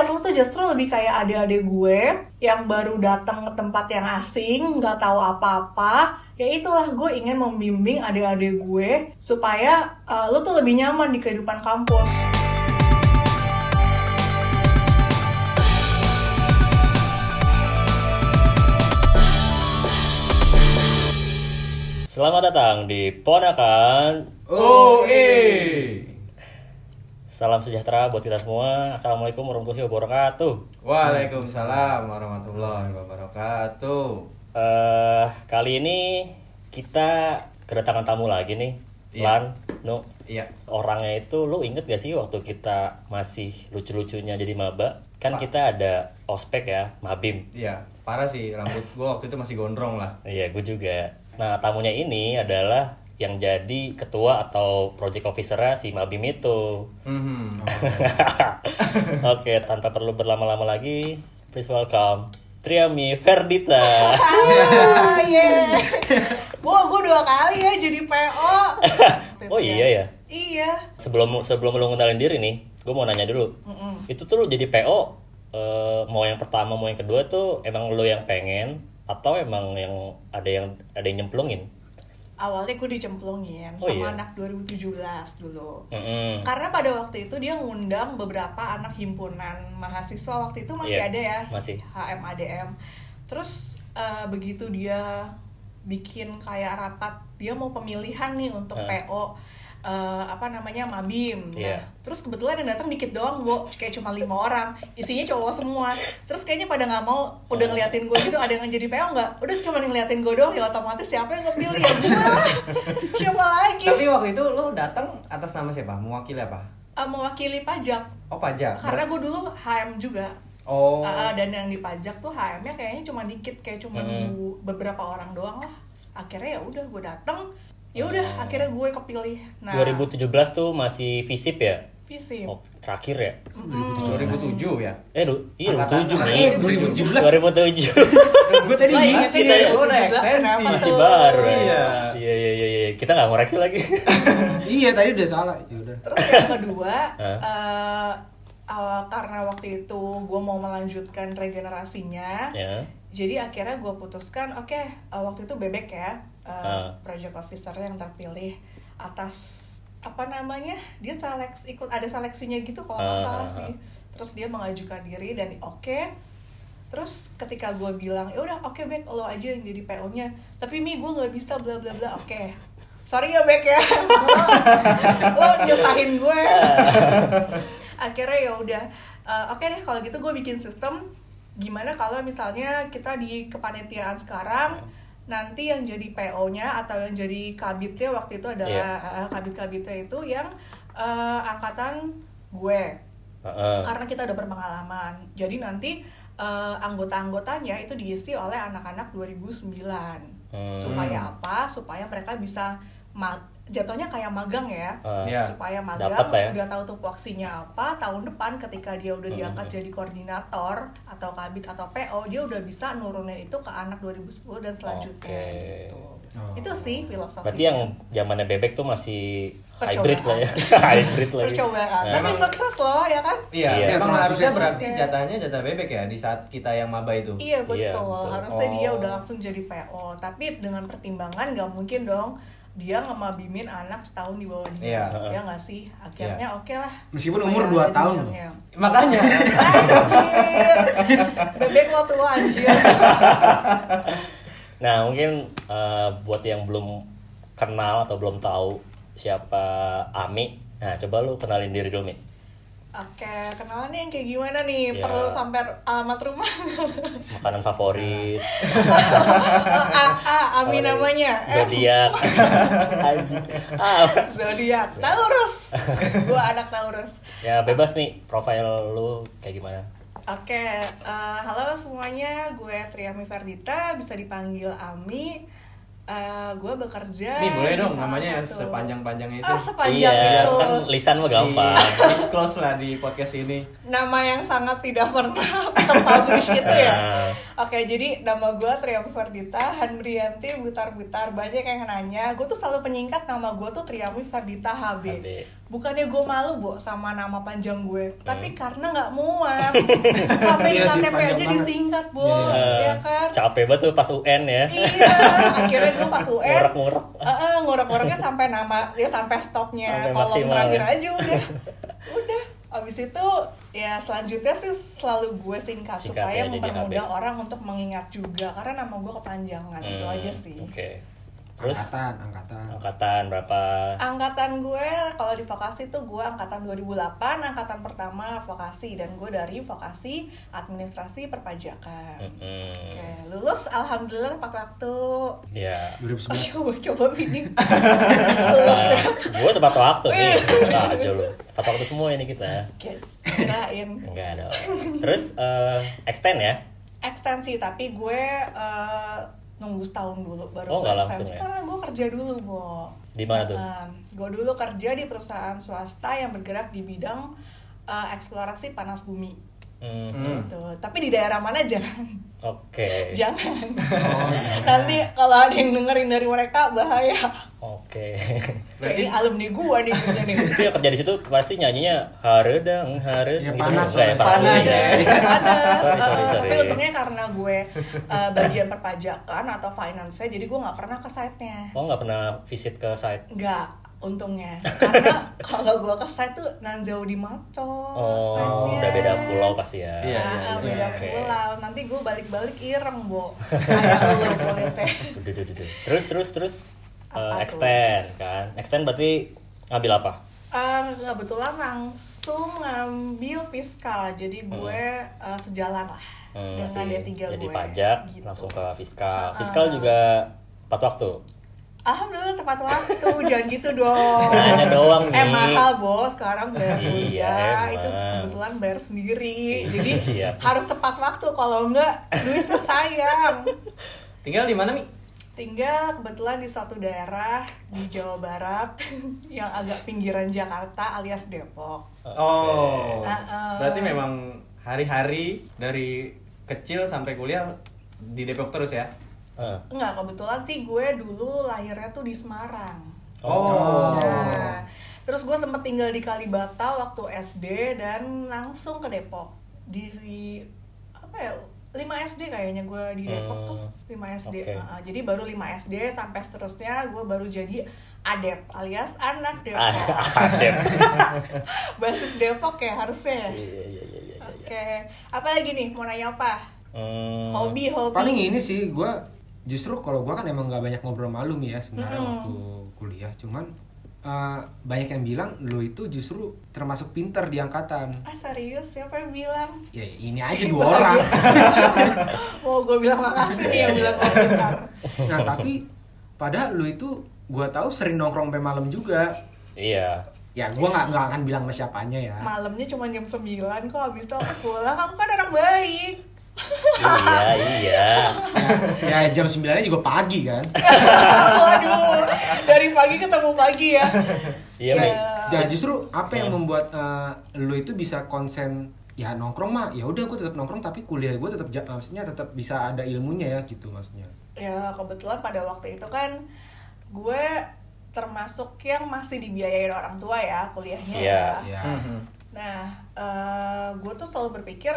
ngeliat lu tuh justru lebih kayak adik-adik gue yang baru datang ke tempat yang asing, nggak tahu apa-apa. Ya itulah gue ingin membimbing adik-adik gue supaya uh, lu tuh lebih nyaman di kehidupan kampus. Selamat datang di Ponakan. OE. Salam sejahtera buat kita semua. Assalamualaikum warahmatullahi wabarakatuh. Waalaikumsalam warahmatullahi wabarakatuh. Eh kali ini kita kedatangan tamu lagi nih. Iya. Lan, Nu. Iya. Orangnya itu lu inget gak sih waktu kita masih lucu-lucunya jadi maba? Kan kita ada ospek ya, Mabim. Iya, parah sih rambut gua waktu itu masih gondrong lah. Iya, gue juga. Nah, tamunya ini adalah yang jadi ketua atau project officer si Mabim itu. Mhm. Oke, tanpa perlu berlama-lama lagi, please welcome Triami Ferdita. Ah, yeah. Wah, gue dua kali ya jadi PO. oh iya ya. Iya. Sebelum sebelum lu ngenalin diri nih, gue mau nanya dulu. Itu tuh lu jadi PO eh, mau yang pertama mau yang kedua tuh emang lu yang pengen atau emang yang ada yang ada yang nyemplungin? Awalnya gue dicemplungin Oh, sama iya? anak 2017 dulu. Mm-mm. Karena pada waktu itu dia ngundang beberapa anak himpunan mahasiswa waktu itu masih Iya, ada ya, masih. HMADM. Terus eh, begitu dia bikin kayak rapat, dia mau pemilihan nih untuk Heeh. PO eh, apa namanya Mabim. Nah, Iya. terus kebetulan yang datang dikit doang, gue kayak cuma lima orang, isinya cowok semua. Terus kayaknya pada nggak mau, udah Oh. ngeliatin gue gitu, ada yang jadi PO nggak? Udah cuma ngeliatin gue doang, ya otomatis siapa yang kepilih ya gue siapa lagi? Tapi waktu itu lo datang atas nama siapa? Mewakili apa? Eh, mewakili pajak Oh pajak. karena gue dulu HM juga Oh. Ah, dan yang di pajak tuh HM-nya kayaknya cuma dikit kayak cuma Hmm. beberapa orang doang lah akhirnya ya udah gue dateng ya udah Oh. akhirnya gue kepilih nah 2017 tuh masih visip ya? visi Oh, terakhir ya? 2007 ya. Eh, du, iya Angkatan- 2007 angkatan nih. 2017. 2007. Gue tadi Lah, ingat iya sih, sih, gue udah 2017 ekstensi. Masih baru ya. Iya. Iya, iya, iya, iya. Kita nggak ngoreksi lagi. iya tadi udah salah ya udah terus yang kedua eh, awal- karena waktu itu gue mau melanjutkan regenerasinya ya. jadi akhirnya gue putuskan oke eh, waktu itu bebek ya eh, Ah. project officer yang terpilih atas apa namanya dia seleks ikut ada seleksinya gitu kalau nggak Ah, salah ah, sih. Terus dia mengajukan diri dan oke. Terus ketika gue bilang ya udah oke bek lo aja yang jadi PO nya tapi mi gue nggak bisa bla bla bla. Oke. Sorry ya bek ya. Lo nyusahin gue. Akhirnya ya udah eh, oke deh kalau gitu gue bikin sistem gimana kalau misalnya kita di kepanitiaan sekarang nanti yang jadi PO-nya atau yang jadi kabitnya waktu itu adalah eh, kabit-kabitnya itu yang eh, angkatan gue. Heeh. karena kita udah berpengalaman. Jadi nanti eh, anggota-anggotanya itu diisi oleh anak-anak 2009 Hmm. supaya apa? Supaya mereka bisa jatuhnya kayak magang ya Ah. Iya. supaya magang Dapat ya. udah tahu tupoksinya apa tahun depan ketika dia udah diangkat Hmm. jadi koordinator atau kabit atau PO dia udah bisa nurunin itu ke anak 2010 dan selanjutnya Oke. gitu. Oh. itu sih filosofi Berarti yang zamannya bebek tuh masih Percobaan. hybrid lah ya. hybrid lagi. percobaan Nah, tapi Emang- sukses loh ya kan Iya, Iya, emang harusnya berarti jatahnya jatah bebek ya di saat kita yang maba itu. Iya betul, Iya, betul. harusnya dia Oh. udah langsung jadi PO Tapi dengan pertimbangan gak mungkin dong dia ngemabimin anak setahun di bawah dia Iya. Ya nggak sih? Akhirnya oke lah Meskipun umur ada dua tahun. jenjangnya. Makanya. Anjir, bebek lo tua anjir Nah, mungkin eh, buat yang belum kenal atau belum tahu siapa Ami, nah coba lu kenalin diri dulu, Mi. Oke, kenalannya yang kayak gimana nih? Ya. Perlu sampai alamat rumah? Makanan favorit, ah, Ami namanya zodiak. Zodiak Taurus Gue anak Taurus ya bebas Mi, profil lu kayak gimana? Oke, eh, halo semuanya, gue Triami Ferdita, bisa dipanggil Ami. Eh, gue bekerja. Nih boleh dong namanya yang satu- sepanjang-panjangnya itu. Oh, sepanjang iya, itu. kan lisan mah gampang. Di- disclose lah di podcast ini. Nama yang sangat tidak pernah terpublish gitu ya. Nah. Oke, jadi nama gue Triami Ferdita, Hanbrianti Butar-Butar. Banyak yang nanya, gue tuh selalu penyingkat nama gue tuh Triami Ferdita HB. HB. Bukannya gue malu bu sama nama panjang gue Hmm. tapi karena nggak muat. Sampai di Iya KTP aja banget. disingkat bu Iya, Eh, ya kan? Capek banget tuh pas UN ya. Iya akhirnya gue pas UN ngorek-ngorek Heeh, ngorek-ngoreknya sampai nama ya sampai stopnya Sampai kolom terakhir ya. aja udah. Udah abis itu ya selanjutnya sih selalu gue singkat, Singkat supaya ya, mempermudah orang untuk mengingat juga karena nama gue kepanjangan itu Hmm, aja sih. oke terus? Angkatan, angkatan. angkatan berapa? Angkatan gue kalau di vokasi tuh gue angkatan 2008 angkatan pertama vokasi dan gue dari vokasi administrasi perpajakan. Mm-mm. Oke, lulus alhamdulillah tepat waktu. Ya Oh, 2009. coba coba ini lulus ya. Gue tepat waktu nih nah, aja lu tepat waktu semua ini kita. Oke, kirain. Enggak ada terus eh, extend ya? Ekstensi tapi gue eh, nunggu setahun dulu baru Oh, gue ya? karena gue kerja dulu bo Di mana tuh? gue dulu kerja di perusahaan swasta yang bergerak di bidang eh, eksplorasi panas bumi Hmm, Hmm. gitu. Tapi di daerah mana jangan. Oke. Jangan. Nanti kalau ada yang dengerin dari mereka bahaya. Oke. Kayak ini alumni gue nih kerja nih. Itu yang kerja di situ pasti nyanyinya haredang haredang. Ya, panas ya, soalnya. Panas. bumi ya. panas. Sorry, Eh, sorry, sorry. tapi untungnya karena gue eh, bagian perpajakan atau finance jadi gue nggak pernah ke site-nya. Oh nggak pernah visit ke site? Nggak untungnya. Karena kalau gue ke site tuh nan jauh di Mato oh site-nya. udah beda pulau pasti ya? Iya, Nah, iya, beda Oke. pulau. Nanti gue balik-balik ireng bo. Terus terus terus Apa eh, tuh? extend kan? Extend berarti ngambil apa? Eh, kebetulan langsung ngambil fiskal jadi gue eh, sejalan lah Hmm, dengan masih D3 jadi gue pajak gitu. langsung ke fiskal. Fiskal juga tepat waktu Alhamdulillah tepat waktu, jangan gitu dong. Nanya doang Eh nih. mahal bos, sekarang bayar Iya, kuliah emang. itu kebetulan bayar sendiri, jadi Iya. harus tepat waktu. Kalau enggak duitnya sayang. Tinggal di mana, Mi? Tinggal kebetulan di satu daerah di Jawa Barat yang agak pinggiran Jakarta alias Depok. Oh. Berarti memang hari-hari dari kecil sampai kuliah di Depok terus ya? Eh, Enggak, kebetulan sih gue dulu lahirnya tuh di Semarang. Oh. Nah, terus gue sempet tinggal di Kalibata waktu SD dan langsung ke Depok. Di si apa ya? 5 SD kayaknya gue di Depok tuh. Hmm, 5 SD. oke. Heeh, jadi baru 5 SD sampai seterusnya gue baru jadi ADEP alias anak Depok. Adem. Basis Depok ya harusnya. ya? Iya, iya, iya, iya, iya. Oke. Apa lagi nih? Mau nanya apa? Hmm, Hobi, hobi. Paling ini sih gue justru kalau gue kan emang nggak banyak ngobrol malu nih ya sebenarnya Mm-mm. waktu kuliah. Cuman eh, banyak yang bilang lo itu justru termasuk pinter di angkatan. Ah serius? Siapa yang bilang? Ya ini aja dua orang. Mau gue bilang makasih nih yang bilang gue pintar. Nah tapi padahal lo itu gue tahu sering nongkrong sampai malam juga. Iya. Ya gue nggak nggak akan bilang sama siapanya ya. Malamnya cuma jam 9 kok habis itu aku pulang. Aku kan anak baik. Iya, iya. ya, ya jam 9 nya juga pagi kan. Waduh, dari pagi ketemu pagi ya. Iya, Ya. Mi. Ya justru apa yang Hmm. membuat eh, lo itu bisa konsen ya nongkrong mah ya udah gue tetap nongkrong tapi kuliah gue tetap maksudnya tetap bisa ada ilmunya ya gitu maksudnya. Ya kebetulan pada waktu itu kan gue termasuk yang masih dibiayain orang tua ya kuliahnya Iya. ya. Ya. Mhm. Nah, eh, gue tuh selalu berpikir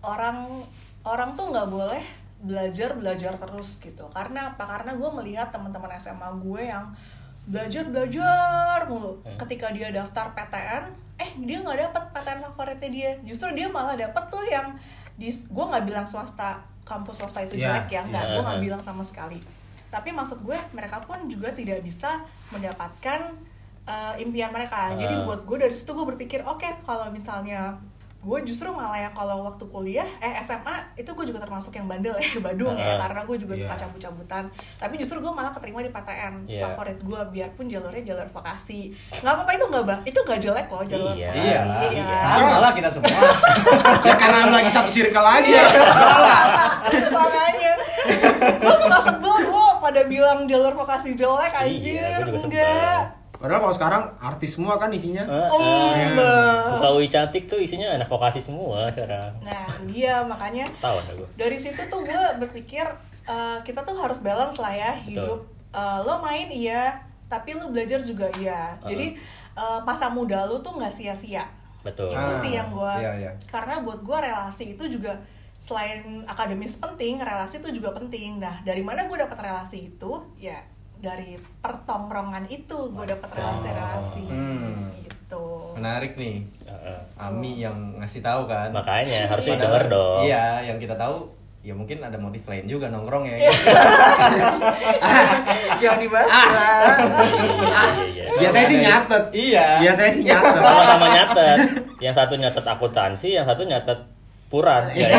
orang orang tuh nggak boleh belajar belajar terus gitu. Karena apa? Karena gue melihat teman-teman SMA gue yang belajar belajar mulu. Hmm. Ketika dia daftar PTN, eh dia nggak dapet PTN favoritnya dia. Justru dia malah dapet tuh yang di gue nggak bilang swasta kampus swasta itu Iya, jelek ya, nggak. iya. Gue nggak bilang sama sekali. Tapi maksud gue mereka pun juga tidak bisa mendapatkan uh, impian mereka. Jadi Ah. buat gue dari situ gue berpikir oke kalau misalnya gue justru malah ya kalau waktu kuliah eh SMA itu gue juga termasuk yang bandel ya Badung ya Ah. karena gue juga suka Iya. cabut-cabutan tapi justru gue malah keterima di PTN Iya. favorit gue biarpun jalurnya jalur vokasi nggak apa-apa itu nggak bah itu nggak jelek loh jalur Iya. vokasi Iya, iya. sama lah kita semua. ya karena lagi satu circle aja. Iya. makanya gue suka sebel gue pada bilang jalur vokasi jelek anjir Iya, juga sebel. enggak Padahal kalau sekarang artis semua kan isinya. Eh, oh mbak. Buka UI cantik tuh isinya anak vokasi semua sekarang. nah dia makanya Tahu dari situ tuh gue berpikir eh, kita tuh harus balance lah ya hidup. Eh, lo main iya tapi lo belajar juga iya. Jadi eh, masa muda lu tuh nggak sia-sia. Betul. Itu Ah, sih yang gue iya, iya. karena buat gue relasi itu juga selain akademis penting relasi itu juga penting. Nah dari mana gue dapat relasi itu? Ya dari pertongkrongan itu gue dapat relasi-relasi Hmm. gitu Menarik nih. Heeh. Ami yang ngasih tahu kan. makanya harusnya Padahal- denger dong Iya, yang kita tahu ya mungkin ada motif lain juga nongkrong ya. jangan dibahas Iya, iya, iya. Biasanya sih nyatet. Iya. Biasanya sih nyatet. sama-sama nyatet yang satu nyatet akuntansi yang satu nyatet puran ya, ya.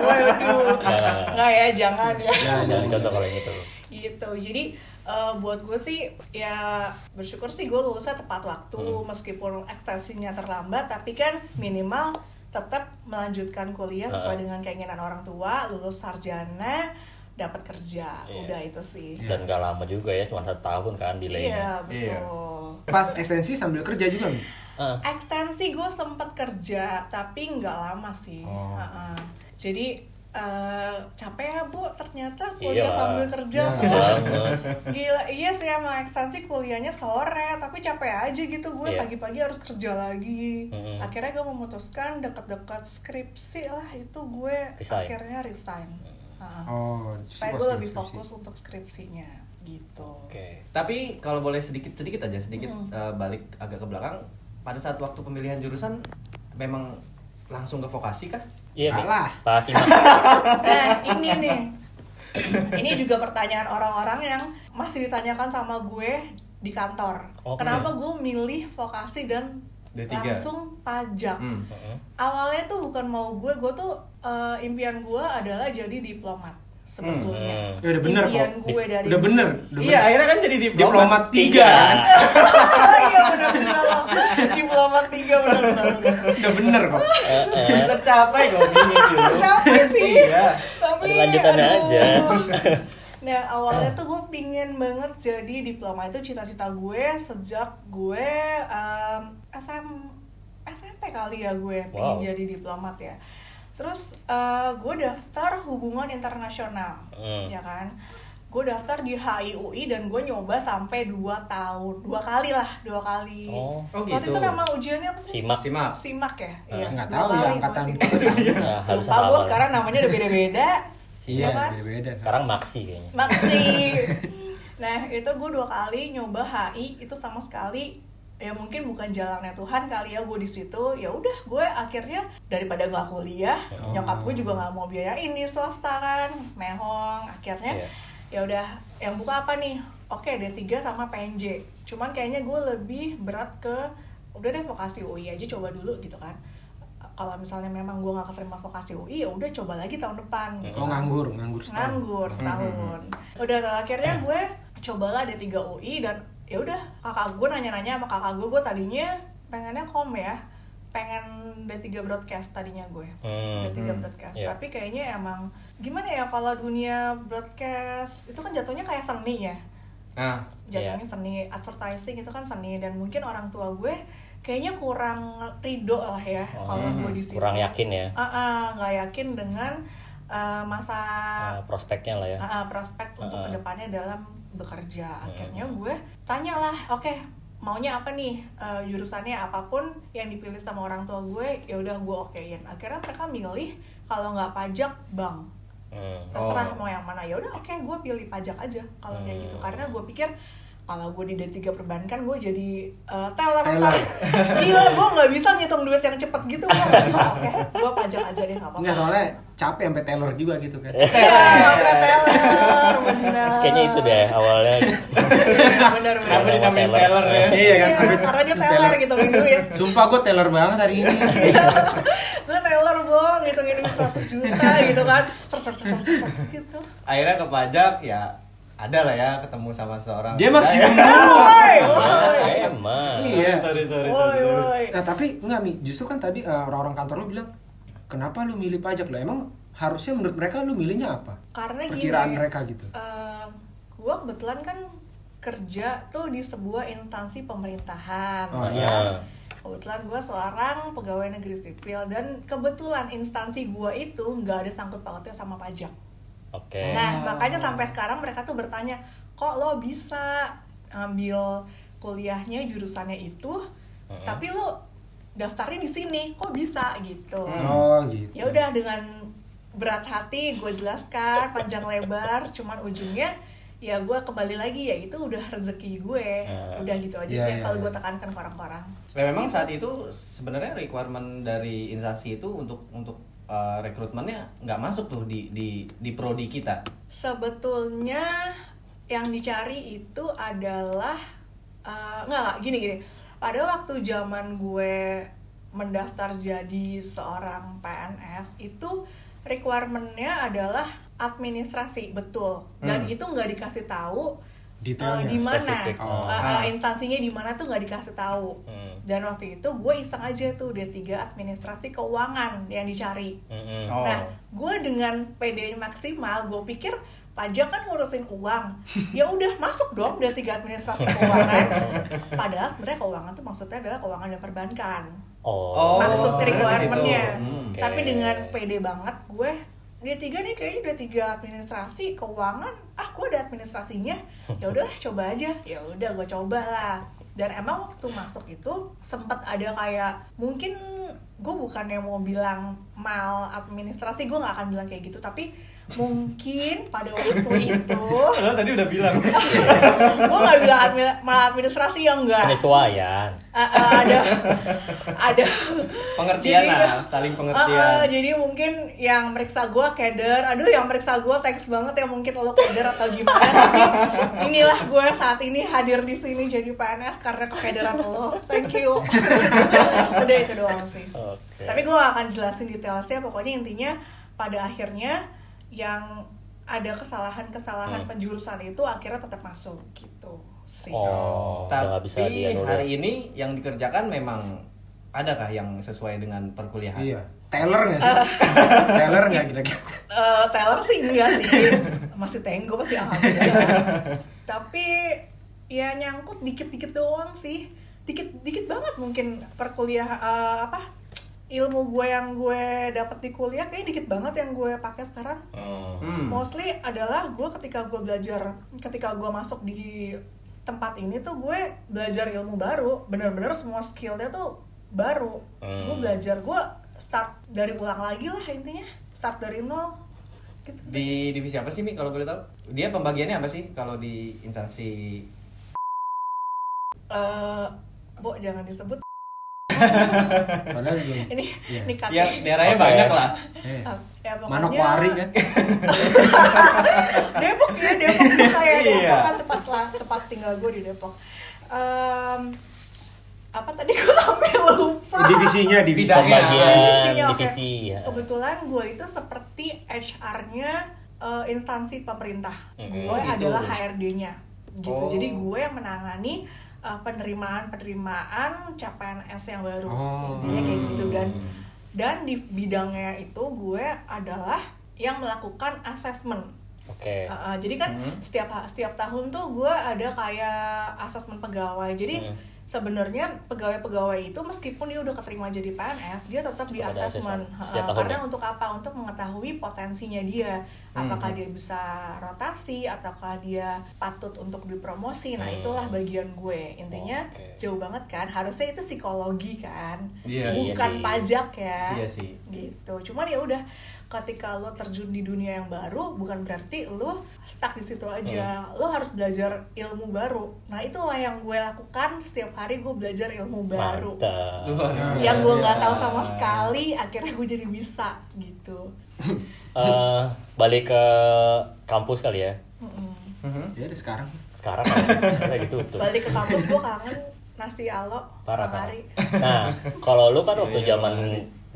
waduh Jangan. nggak ya jangan ya jangan contoh kalau yang itu gitu jadi eh, buat gue sih ya bersyukur sih gue lulusnya tepat waktu Hmm. meskipun ekstensinya terlambat tapi kan minimal tetap melanjutkan kuliah sesuai Ha. dengan keinginan orang tua lulus sarjana dapat kerja Iya. udah itu sih dan gak lama juga ya cuma satu tahun kan delaynya iya Iya. betul Pas ekstensi sambil kerja juga nih. Ah, ekstensi gue sempet kerja tapi nggak lama sih Oh. Ha-ha. jadi eh, capek ya bu ternyata Iya. kuliah sambil kerja Iya. Bu. banget Gila, iya sih emang ekstensi kuliahnya sore, tapi capek aja gitu gue Iya. pagi-pagi harus kerja lagi. Mm-mm. Akhirnya gue memutuskan deket-deket skripsi lah itu gue Resign. akhirnya resign. Ha. Oh, Supaya gue lebih skripsi. fokus untuk skripsinya gitu. oke Tapi kalau boleh sedikit sedikit aja sedikit Hmm. eh, balik agak ke belakang. Pada saat waktu pemilihan jurusan memang langsung ke vokasi kah? Iya. Alah. pas simak Nah ini nih, ini juga pertanyaan orang-orang yang masih ditanyakan sama gue di kantor. Oke. Kenapa gue milih vokasi dan D3? langsung pajak? Hmm. Heeh. awalnya tuh bukan mau gue gue tuh eh, impian gue adalah jadi diplomat sebetulnya Hmm. Ya udah bener impian kok. gue dari Udah bener. Udah Iya, bener. akhirnya kan jadi diplomat. Diplomat tiga kan? iya benar benar diplomat tiga benar benar benar. Udah bener kok. Eh, eh. Tercapai kok gini dulu. capek sih Iya. tapi Lanjutannya aduh. aja. nah awalnya tuh gue pingin banget jadi diploma itu cita-cita gue sejak gue em, SM SMP kali ya gue pengen Wow. jadi diplomat ya terus eh, gue daftar hubungan internasional Hmm. ya kan gue daftar di HIUI dan gue nyoba sampai dua tahun dua kali lah dua kali Oh. Oh, waktu gitu. itu nama ujiannya apa sih simak Simak. simak ya Ah. Iya, Nggak dua tahu ya kali angkatan. Nah, harus Lupa gue sama sekarang namanya udah beda-beda Iya, kan? beda-beda. sekarang maksi kayaknya Maksi. nah itu gue dua kali nyoba HI itu sama sekali ya mungkin bukan jalannya Tuhan kali ya gue di situ. Ya udah gue akhirnya daripada nggak kuliah Oh. nyokap gue juga nggak mau biayain nih swasta kan mehong. Akhirnya Iya. ya udah yang buka apa nih? Oke D3 sama PNJ cuman kayaknya gue lebih berat ke udah deh vokasi UI aja coba dulu gitu kan. Kalau misalnya memang gue nggak keterima vokasi UI ya udah coba lagi tahun depan. Oh nganggur, nganggur setahun. nganggur setahun. Udah tuh, akhirnya gue cobalah D3 UI dan ya udah kakak gue nanya-nanya sama kakak gue gue tadinya pengennya kom ya. Pengen D3 broadcast tadinya gue Hmm. D3 hmm, broadcast. iya. tapi kayaknya emang gimana ya kalau dunia broadcast? Itu kan jatuhnya kayak seni ya. Nah, jatuhnya seni. Advertising itu kan seni. Dan mungkin orang tua gue kayaknya kurang ridho lah ya kalau Oh, gue di situ kurang yakin ya? Ah, ah, nggak yakin dengan uh, masa eh, prospeknya lah ya. Ah, ah, prospek untuk Ah, ah. ke depannya dalam bekerja akhirnya Hmm. gue tanyalah oke maunya apa nih Uh, jurusannya apa pun yang dipilih sama orang tua gue ya udah gue okein akhirnya mereka milih kalau nggak pajak bank Hmm. terserah Oh. mau yang mana ya udah oke gue pilih pajak aja kalau kayak gitu Hmm. karena gue pikir kalau gue di D3 perbankan gue jadi uh, teller gila gue nggak bisa ngitung duit yang cepet gitu gue nggak bisa oke gue pajak aja deh nggak apa-apa Enggak soalnya capek sampai teller juga gitu kan. Iya, sampai teller, bener. kayaknya itu deh awalnya bener, bener, dinamain Teller. teller ya? Iya kan, Iya, sampai- karena dia teller gitu duit. Sumpah gue teller banget hari ini. Gue teller bong, ngitungin duit 100 juta gitu kan. Ser, ser, ser, ser, ser, gitu. Akhirnya ke pajak ya ada lah ya ketemu sama seorang. Dia maksud Ya. Woi, woi. emang Iya. Sorry, sorry, sorry. Sorry. Nah tapi enggak Mi, justru kan tadi eh, orang-orang kantor lu bilang kenapa lu milih pajak lo? Emang harusnya menurut mereka lu milihnya apa? Karena gini. Perkiraan mereka gitu. eh, gue kebetulan kan kerja tuh di sebuah instansi pemerintahan. Oh, ya. iya. Kebetulan gue seorang pegawai negeri sipil dan kebetulan instansi gue itu nggak ada sangkut pautnya sama pajak. Oke. Nah, makanya sampai sekarang mereka tuh bertanya, kok lo bisa ngambil kuliahnya jurusannya itu tapi lu daftarnya di sini? Kok bisa? Gitu. Oh gitu. ya udah dengan berat hati gue jelaskan panjang lebar cuman ujungnya ya gue kembali lagi ya itu udah rezeki gue. Hmm. udah gitu aja Iya, sih yang iya, selalu iya. gue tekankan ke orang-orang. Nah, memang saat itu sebenarnya requirement dari instansi itu untuk untuk uh, rekrutmennya nggak masuk tuh di di di prodi kita. sebetulnya yang dicari itu adalah nggak nggak gini gini pada waktu zaman gue mendaftar jadi seorang PNS itu requirementnya adalah administrasi betul dan Hmm. itu nggak dikasih tahu Detailnya, eh, di mana spesifik. Oh. Ah. instansinya di mana tuh nggak dikasih tahu Hmm. dan waktu itu gue iseng aja tuh D3 administrasi keuangan yang dicari Mm-mm. Oh. Nah, gue dengan PD maksimal, gue pikir pajak kan ngurusin uang, ya udah masuk dong dari tiga administrasi keuangan. Padahal sebenarnya keuangan tuh maksudnya adalah keuangan dan perbankan. Oh. Oh, Maksud requirement-nya. Hmm. Oke. Tapi dengan PD banget, gue dia tiga nih kayaknya udah tiga administrasi keuangan. Ah gue ada administrasinya. Ya udahlah coba aja. Ya udah gue coba lah. Dan emang waktu masuk itu sempat ada kayak mungkin gue yang mau bilang mal administrasi gue nggak akan bilang kayak gitu. Tapi mungkin pada waktu itu Padahal tadi udah bilang. gue nggak bilang admi- administrasi yang enggak Penyesuaian. Ah, ah, ada ada pengertian Jadi- lah, saling pengertian. Ah, ah, jadi mungkin yang meriksa gue keder, aduh yang meriksa gue thanks banget ya mungkin lo keder atau gimana. Tapi inilah gue saat ini hadir di sini jadi PNS karena kekederan lo. Thank you. Udah itu doang sih. Oke. Tapi gue gak akan jelasin detailnya. Pokoknya intinya pada akhirnya yang ada kesalahan-kesalahan Hmm. penjurusan itu akhirnya tetap masuk gitu sih. Oh, bisa Tapi dianulir. hari ini yang dikerjakan memang adakah yang sesuai dengan perkuliahan? Iya. Taylor nggak sih? Taylor nggak kira-kira? Eh, Taylor sih enggak sih masih tenggo pasti alhamdulillah tapi ya nyangkut dikit-dikit doang sih dikit-dikit banget mungkin perkuliah eh, apa ilmu gue yang gue dapet di kuliah kayak dikit banget yang gue pakai sekarang Hmm. Hmm. mostly adalah gue ketika gue belajar ketika gue masuk di tempat ini tuh gue belajar ilmu baru bener-bener semua skillnya tuh baru Hmm. gue belajar gue start dari ulang lagi lah intinya start dari nol gitu Di divisi apa sih Mi kalau boleh tahu? Dia pembagiannya apa sih kalau di instansi eh Bo, jangan disebut Padahal belum. ini Iya. ini cut ya ya. daerahnya Oke. banyak lah. Eh, ya pokoknya Manokwari kan? Depok ya Depok tuh kayak Depok Iya. kan tempat lah tempat tinggal gue di Depok Em, apa tadi gue sampai lupa Divisinya, divisi. Pembagian Divisinya, divisi. ya. kebetulan gue itu seperti HR-nya eh, instansi pemerintah Mhm. gue Oh, gitu. adalah HRD-nya gitu Oh. jadi gue yang menangani eh, penerimaan penerimaan CPNS yang baru Oh. intinya kayak gitu dan Hmm. dan di bidangnya itu gue adalah yang melakukan assessment Oke. Uh, uh, jadi kan Hmm. setiap setiap tahun tuh gue ada kayak asesmen pegawai. Jadi Hmm. Sebenarnya pegawai-pegawai itu meskipun dia udah keterima jadi PNS, dia tetap di Tetap ada asesmen. assessment Uh, karena ya? untuk apa? Untuk mengetahui potensinya dia. Apakah Hmm. dia bisa rotasi ataukah dia patut untuk dipromosi. Nah, Hmm. itulah bagian gue. Intinya Oke. jauh banget kan. Harusnya itu psikologi kan. Iya, iya Bukan sih. pajak ya Iya sih. gitu cuman ya udah ketika lo terjun di dunia yang baru bukan berarti lo stuck di situ aja Hmm. lo harus belajar ilmu baru nah itulah yang gue lakukan setiap hari gue belajar ilmu baru Mantap. Biasa. yang gue nggak tahu sama sekali akhirnya gue jadi bisa gitu Eh, balik ke kampus kali ya. Mm-mm. Mhm. Ya udah sekarang. Sekarang kan gitu tuh. balik ke kampus gue kangen nasi alo Parah tiap parah. hari. Nah, kalau lu kan waktu Iya, iya, zaman.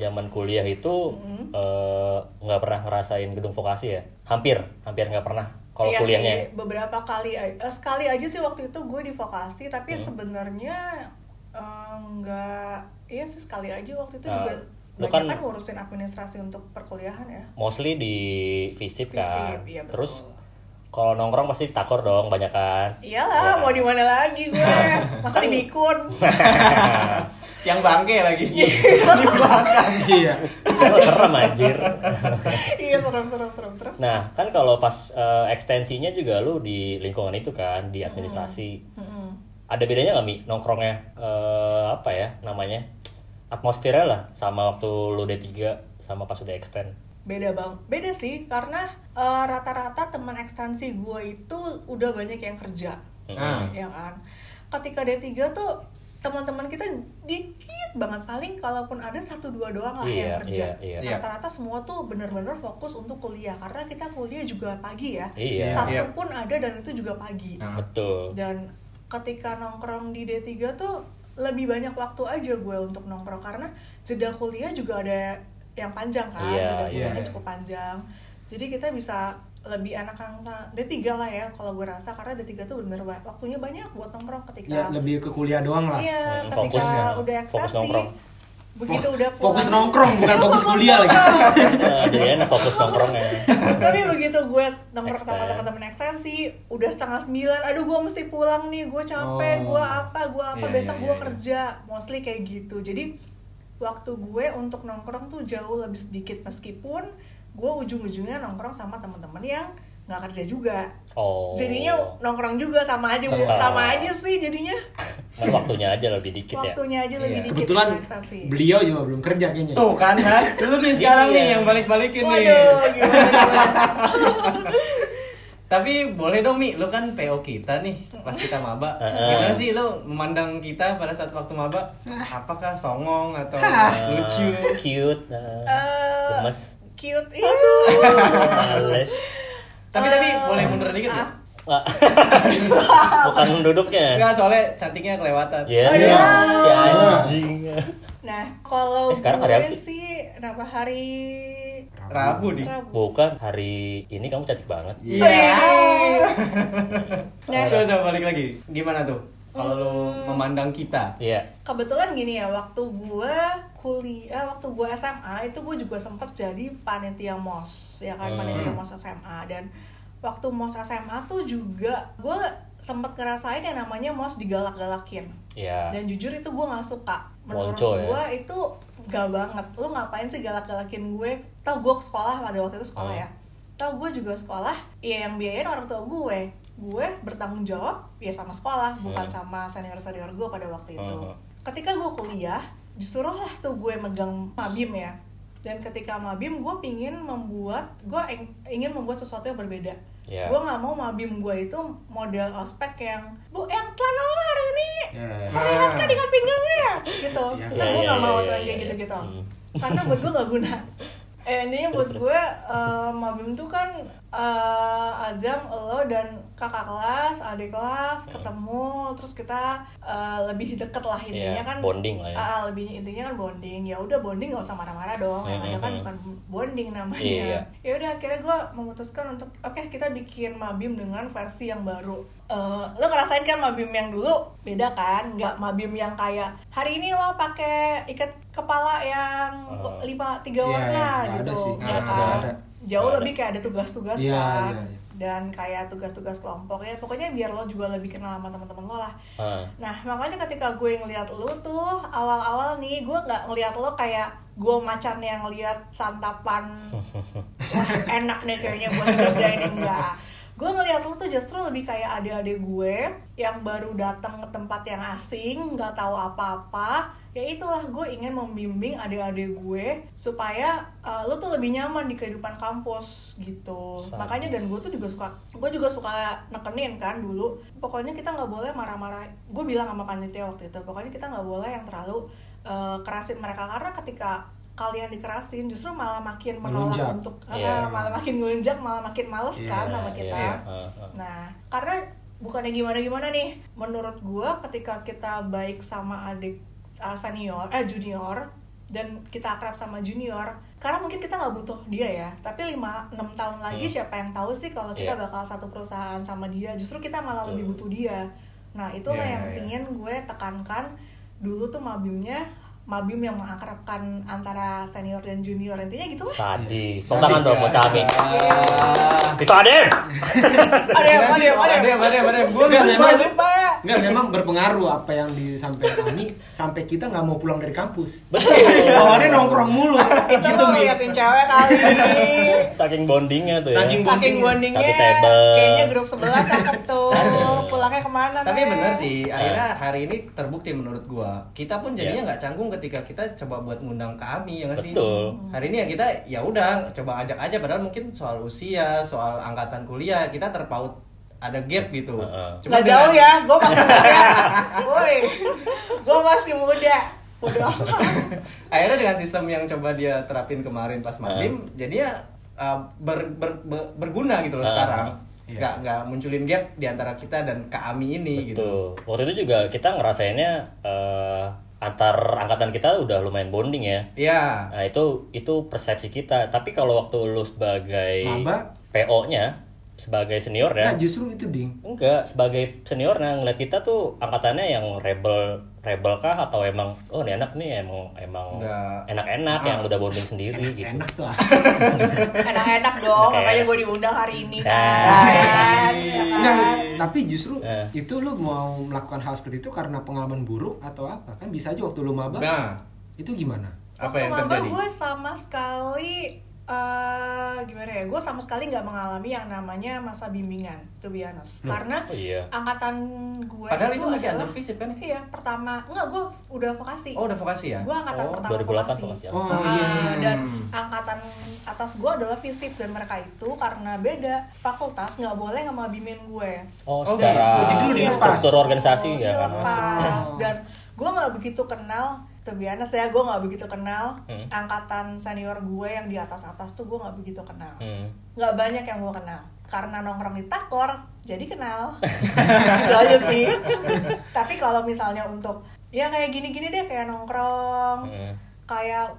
Zaman kuliah itu eh, nggak pernah ngerasain gedung vokasi ya? Hampir, hampir nggak pernah. Kalau Iya kuliahnya. sih, beberapa kali eh, sekali aja sih waktu itu gue di vokasi tapi Hmm. sebenarnya eh, nggak iya sih sekali aja waktu itu Nah, juga lu kan- kan ngurusin administrasi untuk perkuliahan ya mostly di visip kan. Iya betul. Terus kalau nongkrong pasti ditakor dong banyak kan. iyalah Iya mau kan? di mana lagi gue masa di bikun Yang bangke lagi. Iya. di belakang. Iya. Oh, serem anjir. iya serem serem serem terus Nah, kan kalau pas eh, ekstensinya juga lu di lingkungan itu kan, di administrasi. Mm-mm. ada bedanya nggak mi nongkrongnya eh, apa ya namanya atmosfernya lah sama waktu lu D3 sama pas udah extend beda bang beda sih karena eh, rata-rata teman ekstensi gue itu udah banyak yang kerja Ah. ya kan ketika D3 tuh teman-teman kita dikit banget paling kalaupun ada satu dua doang lah Iya, yang kerja iya, iya. rata-rata semua tuh bener-bener fokus untuk kuliah karena kita kuliah juga pagi ya Iya. Sabtu Iya. pun ada dan itu juga pagi Nah. betul dan ketika nongkrong di D3 tuh lebih banyak waktu aja gue untuk nongkrong karena jeda kuliah juga ada yang panjang kan Iya, jeda iya, kuliahnya iya. cukup panjang jadi kita bisa lebih enak yang sa- D3 lah ya kalau gue rasa karena D3 tuh bener banget waktunya banyak buat nongkrong ketika Ya lebih ke kuliah doang lah. iya Hmm, ketika fokus ya. udah Fokus ekstasi nongkrong. begitu udah Fokus pulang- nongkrong bukan fokus kuliah lagi. Jadi enak fokus nongkrongnya tapi begitu gue nongkrong sama teman-teman ekstensi udah setengah sembilan aduh gue mesti pulang nih gue capek Oh. gue apa gue apa Iya, besok iya, gue iya, kerja mostly kayak gitu jadi waktu gue untuk nongkrong tuh jauh lebih sedikit meskipun gue ujung-ujungnya nongkrong sama teman-teman yang nggak kerja juga oh jadinya nongkrong juga sama aja Tetap. sama aja sih jadinya kan waktunya aja lebih dikit ya waktunya aja lebih Iya. dikit Kebetulan beliau juga belum kerja kayaknya. Tuh kan, kan? Lu nih sekarang Iya. nih yang balik-balikin nih. waduh gimana, gimana? Tapi boleh dong Mi, lu kan PO kita nih pas kita maba. Gimana sih lu memandang kita pada saat waktu maba? Apakah songong atau lucu? cute nah, Eh, gemes cute itu males Tapi tapi boleh mundur dikit ya? Bukan duduknya Enggak, soalnya cantiknya kelewatan. ya Aduh. si anjing Nah, kalau Eh, sekarang hari apa sih? sih, kenapa hari Rabu. Rabu? bukan hari ini kamu cantik banget Iya. Nah, Coba coba balik lagi. Gimana tuh? Kalau lu Hmm. memandang kita. iya kebetulan gini ya, waktu gue kuliah, waktu gue SMA itu gue juga sempet jadi panitia mos, ya kan Hmm. panitia mos SMA dan waktu mos SMA tuh juga gue sempet ngerasain yang namanya mos digalak-galakin iya dan jujur itu gue nggak suka menurut Lonco ya? gue itu gak banget lu ngapain sih galak-galakin gue tau gue ke sekolah pada waktu itu sekolah Hmm. ya tau gue juga sekolah ya yang biayain orang tua gue gue bertanggung jawab ya sama sekolah bukan sama senior senior gue pada waktu itu. Hmm. ketika gue kuliah justru lah tuh gue megang mabim ya. Dan ketika mabim gue pingin membuat gue ing- ingin membuat sesuatu yang berbeda. Iya. gue nggak mau mabim gue itu model ospek yang bu yang celana lo hari ini Ya. Lihat kan ikat pinggangnya gitu. Iya, kita iya, gue iya, nggak mau iya, tuh yang iya, kayak gitu gitu Hmm. karena buat gue nggak guna. Eh intinya buat gue eh, mabim tuh kan eh, Azam lo dan kakak kelas adik kelas Hmm. ketemu terus kita eh, lebih deket lah intinya Iya, kan. bonding lah ya. Ah, lebih intinya kan bonding. Ya udah bonding gak usah marah-marah dong. Ada kan Hmm, bukan bonding namanya. Iya. ya udah akhirnya gue memutuskan untuk oke kita bikin mabim dengan versi yang baru. Eh, lo ngerasain kan mabim yang dulu? Beda kan? Nggak mabim yang kayak hari ini lo pakai ikat kepala yang Oh. lima tiga warna iya, nggak gitu. ada sih, ya kan ada. jauh Nggak lebih kayak ada tugas-tugas Iya, kan. iya, iya. Dan kayak tugas-tugas kelompok ya pokoknya biar lo juga lebih kenal sama teman-teman lo lah Ah. Nah, makanya ketika gue ngeliat lu tuh awal-awal nih gue nggak ngeliat lo kayak gue macan yang ngeliat santapan wah enak nih kayaknya buat kerjain enggak. Gue ngeliat lu tuh justru lebih kayak adik-adik gue yang baru datang ke tempat yang asing, nggak tahu apa-apa. Ya itulah gue ingin membimbing adik-adik gue supaya uh, lu tuh lebih nyaman di kehidupan kampus gitu. Makanya dan gue tuh juga suka, gue juga suka nekenin kan dulu. Pokoknya kita nggak boleh marah-marah. Gue bilang sama panitia waktu itu, pokoknya kita nggak boleh yang terlalu uh, kerasin mereka karena ketika kalian dikerasin justru malah makin menolak Melunjak. untuk Iya. uh, malah makin ngelunjak malah makin males Iya, kan sama Iya, kita iya. Ah, ah. nah karena bukannya gimana gimana nih menurut gua ketika kita baik sama adik uh, senior eh junior dan kita akrab sama junior sekarang mungkin kita nggak butuh dia ya tapi 5 6 tahun lagi Hmm. siapa yang tahu sih kalau kita Iya. bakal satu perusahaan sama dia justru kita malah Betul. lebih butuh dia nah itulah Iya, yang iya. pingin gue tekankan dulu tuh mabimnya mabim yang mengakrabkan antara senior dan junior intinya gitu lah sadis tepuk tangan dong buat kami Adem ada yang ada yang ada yang Adem, adem, adem. Gua Enggak, lupa, lupa. Enggak, memang berpengaruh apa yang disampaikan Ami sampai kita nggak mau pulang dari kampus. Betul. Bawaannya nongkrong mulu. itu gitu, lo Mi. ngeliatin cewek kali Saking bondingnya tuh ya. Saking Saking bondingnya Satu table. Kayaknya grup sebelah cakep tuh Pulangnya ke mana Tapi bener sih, akhirnya hari ini terbukti menurut gua. Kita pun jadinya Ya. nggak canggung ketika kita coba buat ngundang kami ya nggak sih? Betul. Hari ini ya kita ya udah coba ajak aja padahal mungkin soal usia, soal angkatan kuliah kita terpaut ada gap gitu. Heeh. Cuma Nggak jauh ya, gue masih muda Woi, gue masih muda Udah akhirnya dengan sistem yang coba dia terapin kemarin pas maghrib jadinya uh, ber- ber- ber- berguna gitu loh Ah. sekarang Iya. nggak nggak munculin gap di antara kita dan Kak Ami ini gitu Betul. Waktu itu juga kita ngerasainnya eh, antar angkatan kita udah lumayan bonding ya. Iya Nah itu itu persepsi kita. Tapi kalau waktu lu sebagai? PO-nya, sebagai senior ya, Nah, justru itu ding. enggak sebagai seniornya ngeliat kita tuh angkatannya yang rebel rebel kah atau emang oh ini anak nih emang emang enak-enak yang udah bonding sendiri gitu. Enak tuh. ah. Enak-enak dong, Enak makanya ya. gue diundang hari ini Nah. kan Ya kan? tapi justru Eh. itu lu mau melakukan hal seperti itu karena pengalaman buruk atau apa? Kan bisa aja waktu lu maba. nah Itu gimana? apa Waktu yang maba terjadi gue sama sekali eh gimana ya gue sama sekali nggak mengalami yang namanya masa bimbingan to be honest Loh. karena Oh iya. angkatan gue padahal itu masih adalah- under visip kan iya pertama enggak gue udah vokasi oh udah vokasi ya gue angkatan oh, pertama 2008 vokasi vokasi. Oh, Ah, iya, iya. dan angkatan atas gue adalah fisip dan mereka itu karena beda fakultas nggak boleh ngemabimin gue Oh, Oh, secara dilepas. struktur organisasi Oh, ya kan. Oh. dan gue nggak begitu kenal to be honest ya gue nggak begitu kenal. Hmm. angkatan senior gue yang di atas atas tuh gue nggak begitu kenal. Hmm. nggak banyak yang gue kenal. Karena nongkrong di takor jadi kenal. Gitu aja sih. Tapi kalau misalnya untuk ya kayak gini-gini deh kayak nongkrong. Hmm. kayak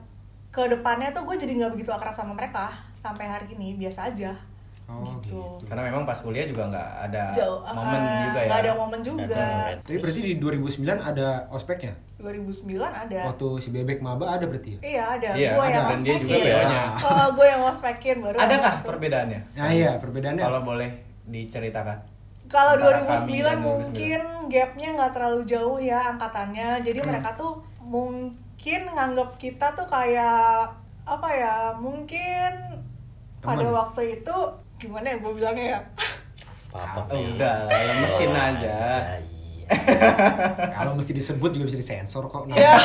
ke depannya tuh gue jadi nggak begitu akrab sama mereka sampai hari ini. Biasa aja Oh, gitu. gitu. karena memang pas kuliah juga nggak ada Jauh, momen eh, juga ya nggak ada momen juga. Tapi berarti di 2009 ada ospeknya? 2009 ada Waktu si Bebek maba ada berarti ya? iya ada Iya, gue ada. yang Dan dia juga. PO-nya. kalau gue yang ngospekin baru adakah ada tuh. perbedaannya Nah iya, perbedaannya. kalau boleh diceritakan Kalau Antara 2009 kami dan 2009. mungkin gapnya nggak terlalu jauh ya angkatannya. Jadi Hmm. mereka tuh mungkin nganggap kita tuh kayak apa ya? Mungkin pada Teman. waktu itu gimana ya gue bilangnya ya? Apa Oh, udah lah, lemesin aja. Iya. Kalau mesti disebut juga bisa disensor kok. Nah. Ya.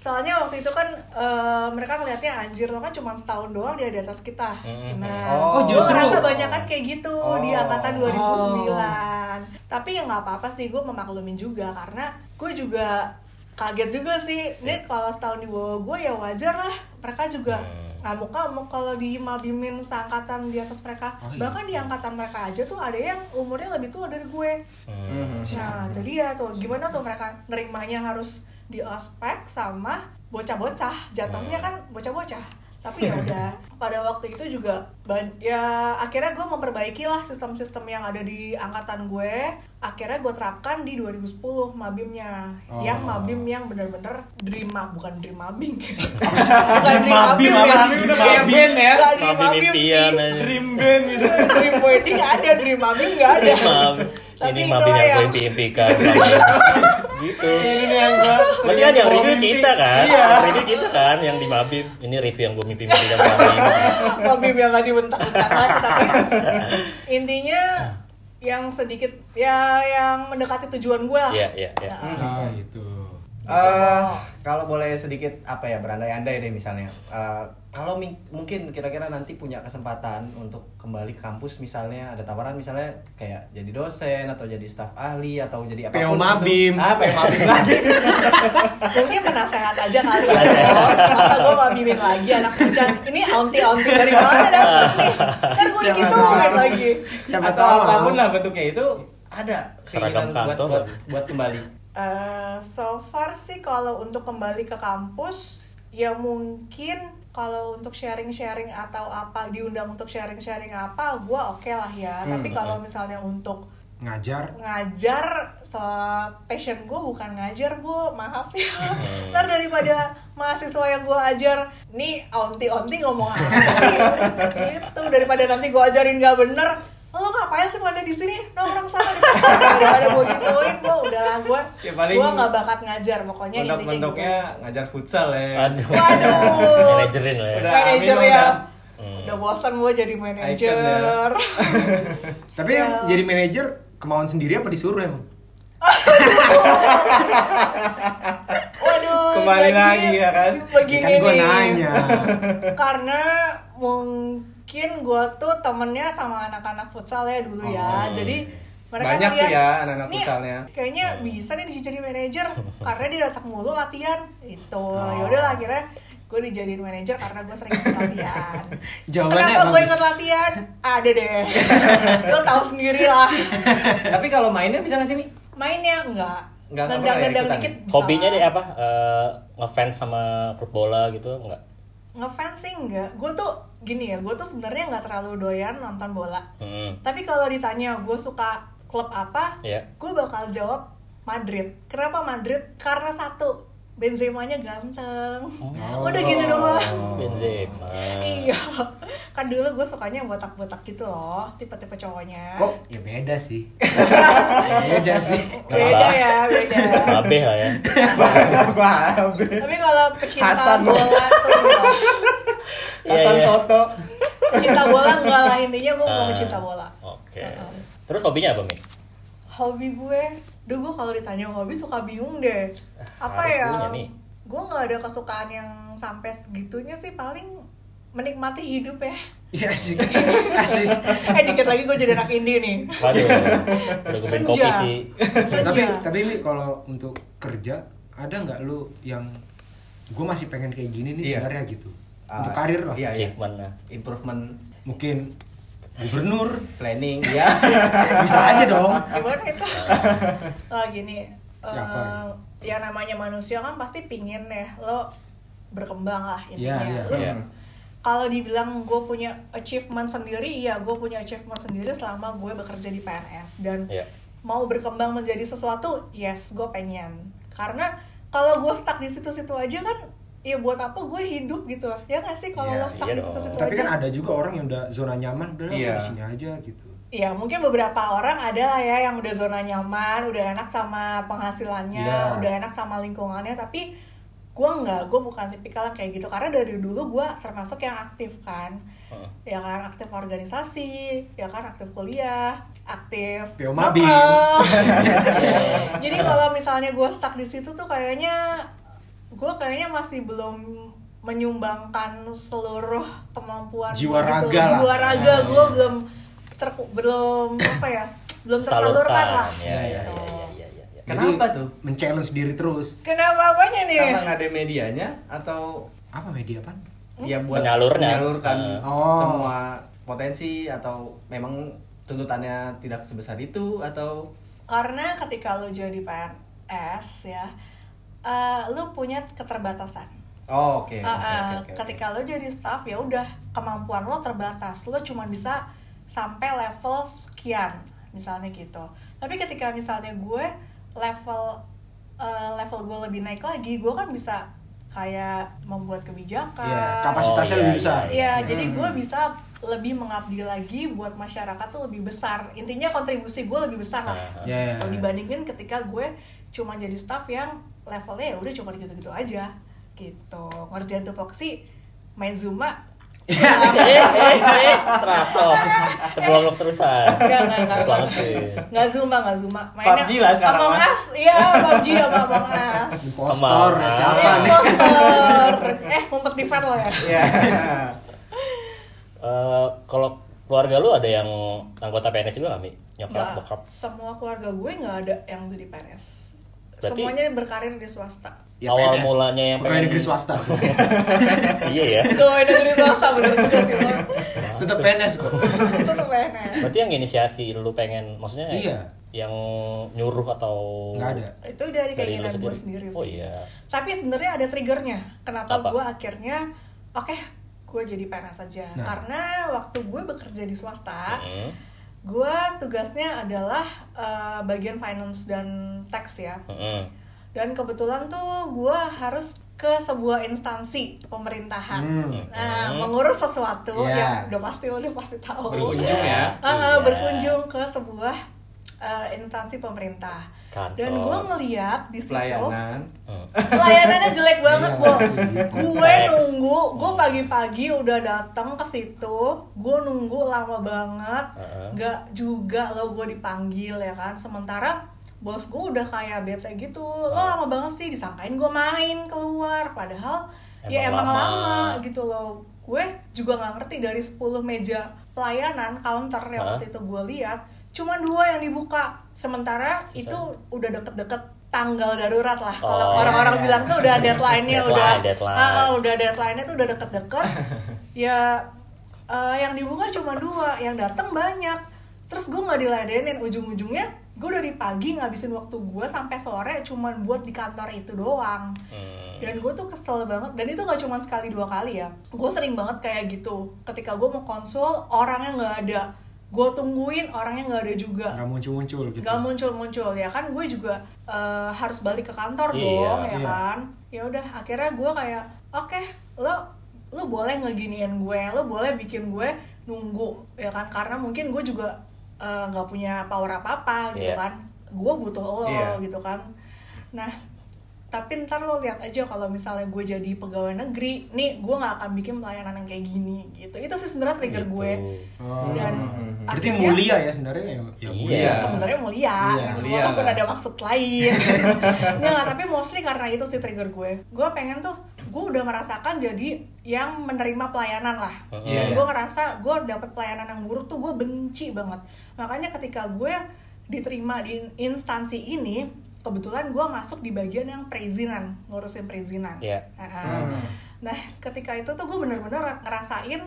Soalnya waktu itu kan eh, mereka ngeliatnya anjir lo kan cuma setahun doang dia di atas kita. Nah, Oh, gue justru. ngerasa banyak kan kayak gitu di Oh. angkatan 2009. Tapi ya nggak apa-apa sih, gue memaklumin juga karena gue juga kaget juga sih. Ini kalau setahun di bawah gue ya wajar lah. Mereka juga Hmm. Ngamuk-ngamuk kalau di mabimin seangkatan di atas mereka. Oh, iya. Bahkan di angkatan mereka aja tuh ada yang umurnya lebih tua dari gue. Hmm. Nah, jadi ya tuh gimana tuh mereka nerimanya harus di ospek sama bocah-bocah. Jatuhnya Hmm. kan bocah-bocah. Tapi ya udah pada waktu itu juga ya akhirnya gue memperbaiki lah sistem-sistem yang ada di angkatan gue. Akhirnya gue terapkan di 2010 mabimnya. Oh. Yang mabim yang bener-bener dream mab bukan dream mabing. bukan Dream mabim sih? Dream mabim ya? dream Mabim dream band gitu Dream wedding ada, dream mabim nggak ada. Tapi ini mabim yang yang- gue impi-impikan gitu. ini yang gua Berarti kan yang review mimpi. kita kan? iya Review kita kan yang di Mabim. Ini review yang gue selama ini. Mabim yang nggak dibentak-bentak lagi tapi intinya yang sedikit ya yang mendekati tujuan gue lah. Iya, iya, iya. Nah, Oh, gitu. Eh, kalau boleh sedikit apa ya berandai-andai deh misalnya Eh, kalau mungkin kira-kira nanti punya kesempatan untuk kembali ke kampus misalnya ada tawaran misalnya kayak jadi dosen atau jadi staf ahli atau jadi apa PO Mabim. ah PO Mabim lagi Mungkin penasehat aja kali ya. Masa gue mabimin lagi anak hujan. Ini aunty-aunty dari mana dapet nih? Kan gue digituin lagi. Siapa atau tahu. apa pun lah bentuknya itu ada keinginan buat buat, kembali Eh, so far sih kalau untuk kembali ke kampus ya mungkin kalau untuk sharing-sharing atau apa diundang untuk sharing-sharing apa gue oke lah ya tapi Hmm. kalau misalnya untuk Ngajar. ngajar so passion gue bukan ngajar bu maaf ya Hmm. ntar daripada mahasiswa yang gue ajar nih onti onti ngomong apa sih itu daripada nanti gue ajarin gak bener lo ngapain sih mana di sini nongkrong sana udah ada gue gituin gue udahlah gue Ya, paling gue nggak bakat ngajar pokoknya intinya gitu Mentok-mentoknya ngajar futsal ya. Aduh. Waduh. Manajerin lah ya. Udah. manajer ya udah. Hmm. udah bosan gue jadi manajer ya. Tapi Ya. yang jadi manajer kemauan sendiri apa disuruh emang? waduh Kembali lagi, ya kan? begini kan gue nih. nanya. karena mungkin gue tuh temennya sama anak-anak futsal ya dulu ya Oh. jadi mereka Banyak tuh ya anak-anak "Nih, futsalnya." kayaknya bisa nih jadi manajer karena dia datang mulu latihan itu Oh. yaudah lah akhirnya gue dijadiin manajer karena gue sering ikut latihan Jawabannya kenapa gue ikut latihan ada deh lo tahu sendiri lah Tapi kalau mainnya bisa nggak sih nih? mainnya enggak Nggak- nggak nendang ya nendang ikutan? dikit bisa. Hobinya deh apa? Eh, ngefans sama klub bola gitu enggak? ngefans sih enggak gue tuh gini ya gue tuh sebenarnya nggak terlalu doyan nonton bola Hmm. tapi kalau ditanya gue suka klub apa Iya. gue bakal jawab Madrid kenapa Madrid karena satu Benzema-nya ganteng udah gitu doang Benzema. iya kan dulu gue sukanya yang botak-botak gitu loh tipe-tipe cowoknya Kok ya beda sih. beda sih. beda ya beda Babe lah ya. Babe. tapi kalau pecinta Hasan. bola tuh Hasan iya. Soto. pecinta bola enggak lah intinya gue mau Ah, pecinta bola Oke. Heeh. Terus hobinya apa, Mi? hobi gue Duh gue kalau ditanya hobi suka bingung deh Apa harus ya punya nih. Gue gak ada kesukaan yang sampai segitunya sih Paling menikmati hidup ya Iya asik. asik. Eh dikit lagi gue jadi anak indie nih Waduh. Udah gue Senja. kopi sih. Senja. tapi tapi Mi kalau untuk kerja ada nggak lu yang gue masih pengen kayak gini nih Iya. sebenarnya gitu. Ah, untuk karir lah. Iya, iya. Achievement lah. Improvement Mungkin gubernur planning ya. bisa aja dong. Gimana itu? oh gini Siapa? eh, Ya namanya manusia kan pasti pingin ya Lo berkembang lah intinya Iya, iya. Lo Iya. kalau dibilang gue punya achievement sendiri, iya gue punya achievement sendiri selama gue bekerja di PNS dan Iya. mau berkembang menjadi sesuatu, yes gue pengen. Karena kalau gue stuck di situ-situ aja kan, ya buat apa gue hidup gitu lah, ya nggak sih kalau Iya, lo stuck iya di situ-situ Tapi aja. kan ada juga orang yang udah zona nyaman, udah lah, Iya. di sini aja gitu. Ya mungkin beberapa orang ada lah ya yang udah zona nyaman, udah enak sama penghasilannya, Iya. udah enak sama lingkungannya, tapi gue nggak, gue bukan tipikal kayak gitu karena dari dulu gue termasuk yang aktif kan, Heeh. ya kan aktif organisasi, ya kan aktif kuliah, aktif. Jadi kalau misalnya gue stuck di situ tuh kayaknya gue kayaknya masih belum menyumbangkan seluruh kemampuan Jiwa gitu. raga lah. jiwa raga Nah, gue iya. belum ter belum apa ya belum tersalurkan lah Ya, ya, gitu. ya, ya, ya, ya, ya. Kenapa Jadi, tuh? Men-challenge diri terus. kenapa apanya nih Karena nggak ada medianya atau Apa media apa? ya buat Penyalurnya. menyalurkan Eh. Oh. semua potensi atau memang tuntutannya tidak sebesar itu atau karena ketika lo jadi PNS ya eh, lo punya keterbatasan oh oke Ah, oke, ah, oke, oke, oke. ketika lo jadi staff ya udah kemampuan lo terbatas lo cuma bisa sampai level sekian misalnya gitu tapi ketika misalnya gue level eh, level gue lebih naik lagi gue kan bisa kayak membuat kebijakan Iya, kapasitasnya Oh, iya, lebih besar. Iya, Hmm. jadi gue bisa lebih mengabdi lagi buat masyarakat tuh lebih besar. Intinya kontribusi gue lebih besar lah. Ah, ah. Ya, ya, Kalau ya. dibandingin ketika gue cuma jadi staff yang levelnya ya udah cuma gitu-gitu aja. Gitu. Ngerjain tupoksi, main Zuma. Eh, eh, eh, off. Sebelum lo terusan. Enggak, enggak, enggak. Banget tuh. Nggak Zuma, nggak Zuma. Mainnya PUBG lah sekarang, Among mah. Us. Iya, PUBG sama Among Us. Impostor, Sama- siapa Eh, nih? imposter. Eh, ngumpet di fan lo ya? Iya. Eh, kalau keluarga lu ada yang anggota PNS juga nggak, Mi? Nyokap, bokap? semua keluarga gue nggak ada yang jadi PNS. Berarti- Semuanya berkarir di swasta. Awal mulanya yang pengen- negeri swasta. iya ya. Pegawai negeri swasta bener juga sih lo. Tetap PNS kok. Itu tuh PNS. Berarti yang inisiasi lu pengen, maksudnya Iya. yang nyuruh atau Nggak ada. Itu dari dari keinginan gue sendiri? sendiri sih. Oh iya. Tapi sebenarnya ada triggernya. Kenapa Apa? gue akhirnya, oke, gue jadi PNS aja. Nah. Karena waktu gue bekerja di swasta, Mm-mm. Gue tugasnya adalah eh, bagian finance dan tax ya. Mm-mm. dan kebetulan tuh gue harus ke sebuah instansi pemerintahan Hmm. nah Hmm. mengurus sesuatu Iya. yang udah pasti lo udah pasti tahu Berkunjung ya. Ah, Iya. berkunjung ke sebuah eh, instansi pemerintah Kantor. dan gue ngeliat di situ Pelayanan. Hmm. pelayanannya jelek banget Iya, Bo. gitu. gue nunggu gue pagi-pagi udah datang ke situ gue nunggu lama banget nggak juga lo gue dipanggil ya kan sementara bos gue udah kayak bete gitu lo lama banget sih disangkain gue main keluar padahal ya Emang emang lama. lama gitu loh gue juga nggak ngerti dari 10 meja pelayanan counter yang waktu itu gue lihat cuma dua yang dibuka. Sementara Sisanya? itu udah deket-deket tanggal darurat lah. Oh, kalau orang-orang iya. bilang tuh udah deadline-nya Deadline, udah deadline. Ah, udah deadline-nya tuh udah deket-deket. Ya eh, yang dibuka cuma dua. Yang datang banyak. Terus gue nggak diladenin. Ujung-ujungnya gue dari pagi ngabisin waktu gue sampai sore cuman buat di kantor itu doang. Hmm. dan gue tuh kesel banget. Dan itu nggak cuma sekali dua kali ya. Gue sering banget kayak gitu. Ketika gue mau konsul orangnya nggak ada gue tungguin orangnya nggak ada juga. Nggak muncul-muncul gitu. Nggak muncul muncul ya kan gue juga eh, harus balik ke kantor Iya, dong ya iya. kan? Ya udah akhirnya gue kayak oke lo lo boleh ngeginiin gue lo boleh bikin gue nunggu ya kan? Karena mungkin gue juga eh, nggak punya power apa apa gitu Iya. kan? Gue butuh lo Iya. gitu kan? Nah tapi ntar lo lihat aja kalau misalnya gue jadi pegawai negeri nih gue nggak akan bikin pelayanan yang kayak gini gitu itu sih sebenarnya trigger Gitu. gue Oh. dan Hmm. berarti akhirnya- mulia ya sebenarnya ya, ya Iya. mulia sebenarnya mulia, Iya, gitu, mulia walaupun ada maksud lain. Nggak, tapi mostly karena itu sih trigger gue. Gue pengen tuh, gue udah merasakan jadi yang menerima pelayanan lah. Iya, Dan iya. gue ngerasa gue dapet pelayanan yang buruk tuh gue benci banget. Makanya ketika gue diterima di instansi ini, kebetulan gue masuk di bagian yang perizinan, ngurusin perizinan. Iya. Nah, Hmm. Nah, ketika itu tuh gue bener-bener ngerasain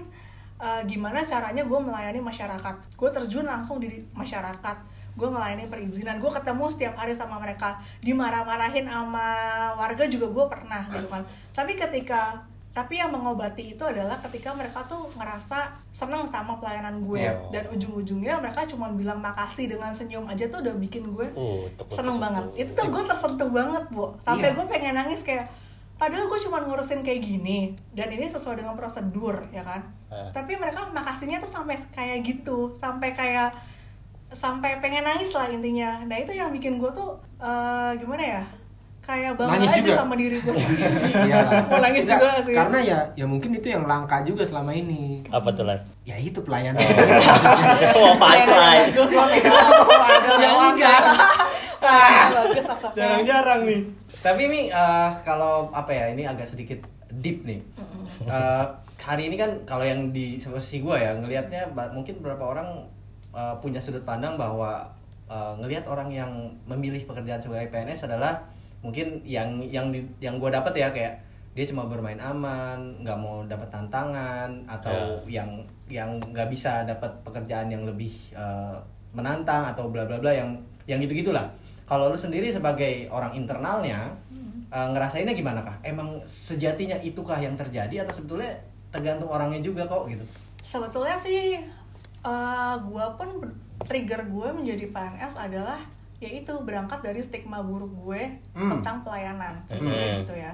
uh, gimana caranya gue melayani masyarakat. Gue terjun langsung di masyarakat. Gue ngelayani perizinan. Gue ketemu setiap hari sama mereka. Dimarah-marahin sama warga juga gue pernah gitu kan. Tapi ketika tapi yang mengobati itu adalah ketika mereka tuh ngerasa seneng sama pelayanan gue. Iya. dan ujung-ujungnya mereka cuma bilang makasih dengan senyum aja tuh udah bikin gue Uh, tuk, seneng banget. itu tuh gue tersentuh banget bu. Sampai Iya. gue pengen nangis kayak padahal gue cuma ngurusin kayak gini dan ini sesuai dengan prosedur ya kan? Eh. tapi mereka makasihnya tuh sampai kayak gitu sampai kayak sampai pengen nangis lah intinya. Nah itu yang bikin gue tuh eh, gimana ya kayak bangga Nangis aja juga. sama diri gue sendiri Iya. mau nangis Nggak, juga sih karena ya ya mungkin itu yang langka juga selama ini Apa tuh lan? ya itu pelayanan Wah punchline. bagus banget ya enggak Ah. Jarang-jarang nih. Tapi ini eh, kalau apa ya ini agak sedikit deep nih. Eh, hari ini kan kalau yang di posisi gue ya ngelihatnya mungkin beberapa orang eh, punya sudut pandang bahwa eh, ngelihat orang yang memilih pekerjaan sebagai PNS adalah mungkin yang yang di, yang gue dapat ya kayak dia cuma bermain aman, nggak mau dapat tantangan atau yang yang nggak bisa dapat pekerjaan yang lebih eh, menantang atau bla bla bla yang yang gitu gitulah. Kalau lu sendiri sebagai orang internalnya eh, ngerasainnya gimana kah? Emang sejatinya itukah yang terjadi atau sebetulnya tergantung orangnya juga kok gitu? sebetulnya sih eh gue pun trigger gue menjadi PNS adalah yaitu berangkat dari stigma buruk gue Hmm. tentang pelayanan Hmm. sebenarnya gitu ya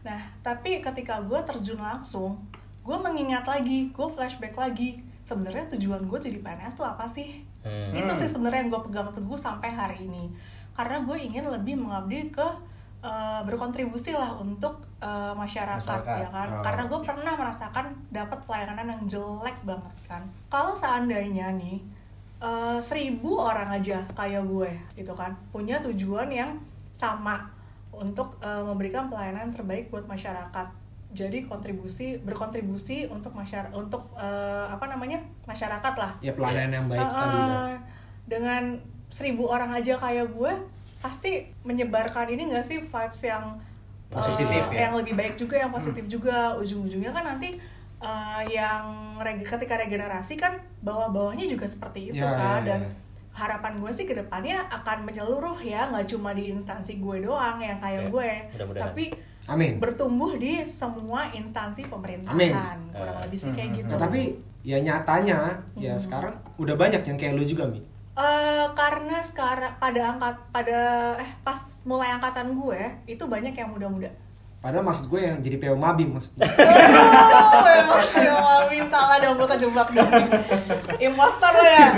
nah tapi ketika gue terjun langsung gue mengingat lagi gue flashback lagi sebenarnya tujuan gue jadi PNS tuh apa sih Hmm. itu sih sebenarnya yang gue pegang teguh sampai hari ini karena gue ingin lebih mengabdi ke eh, berkontribusi lah untuk eh, masyarakat, Masyarakat. ya kan Oh. karena gue pernah merasakan dapat pelayanan yang jelek banget kan kalau seandainya nih eh, seribu orang aja kayak gue gitu kan. Punya tujuan yang sama untuk eh, memberikan pelayanan terbaik buat masyarakat. Jadi kontribusi berkontribusi untuk masyarakat untuk eh, apa namanya masyarakat lah. Ya pelayanan yang baik Uh, tadi uh, dengan seribu orang aja kayak gue pasti menyebarkan ini gak sih vibes yang uh, Positif ya? yang lebih baik juga yang positif juga. Ujung-ujungnya kan nanti uh, yang reg- ketika regenerasi kan bawah-bawahnya juga seperti itu Ya, kan ya, dan ya. harapan gue sih ke depannya akan menyeluruh ya nggak cuma di instansi gue doang yang kayak Ya, gue mudah-mudahan. tapi amin bertumbuh di semua instansi pemerintahan Amin. kurang Eh, lebih sih kayak hmm, gitu Nah, tapi ya nyatanya ya Hmm. sekarang udah banyak yang kayak lu juga mi Eh, karena sekarang pada angkat pada eh pas mulai angkatan gue itu banyak yang muda-muda. Padahal maksud gue yang jadi PO Mabim maksudnya. Oh, emang yang Mawin salah dong gue kejebak dong. Impostor lo ya.